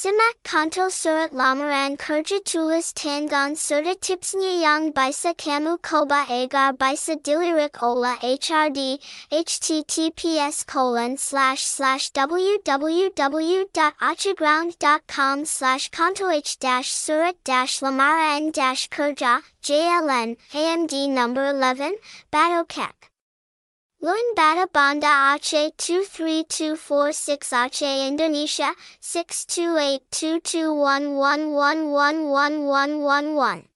Simak kanto surat lamaran kerja tulis tangan serta tipsnya yang bisa kamu koba agar bisa dilirik olah HRD, https colon slash slash www.acehground.com slash kanto h dash surat dash lamaran dash kerja, JLN, AMD number 11, Batokek. Lueng Bata Banda Aceh 23246 Aceh Indonesia 6282211111111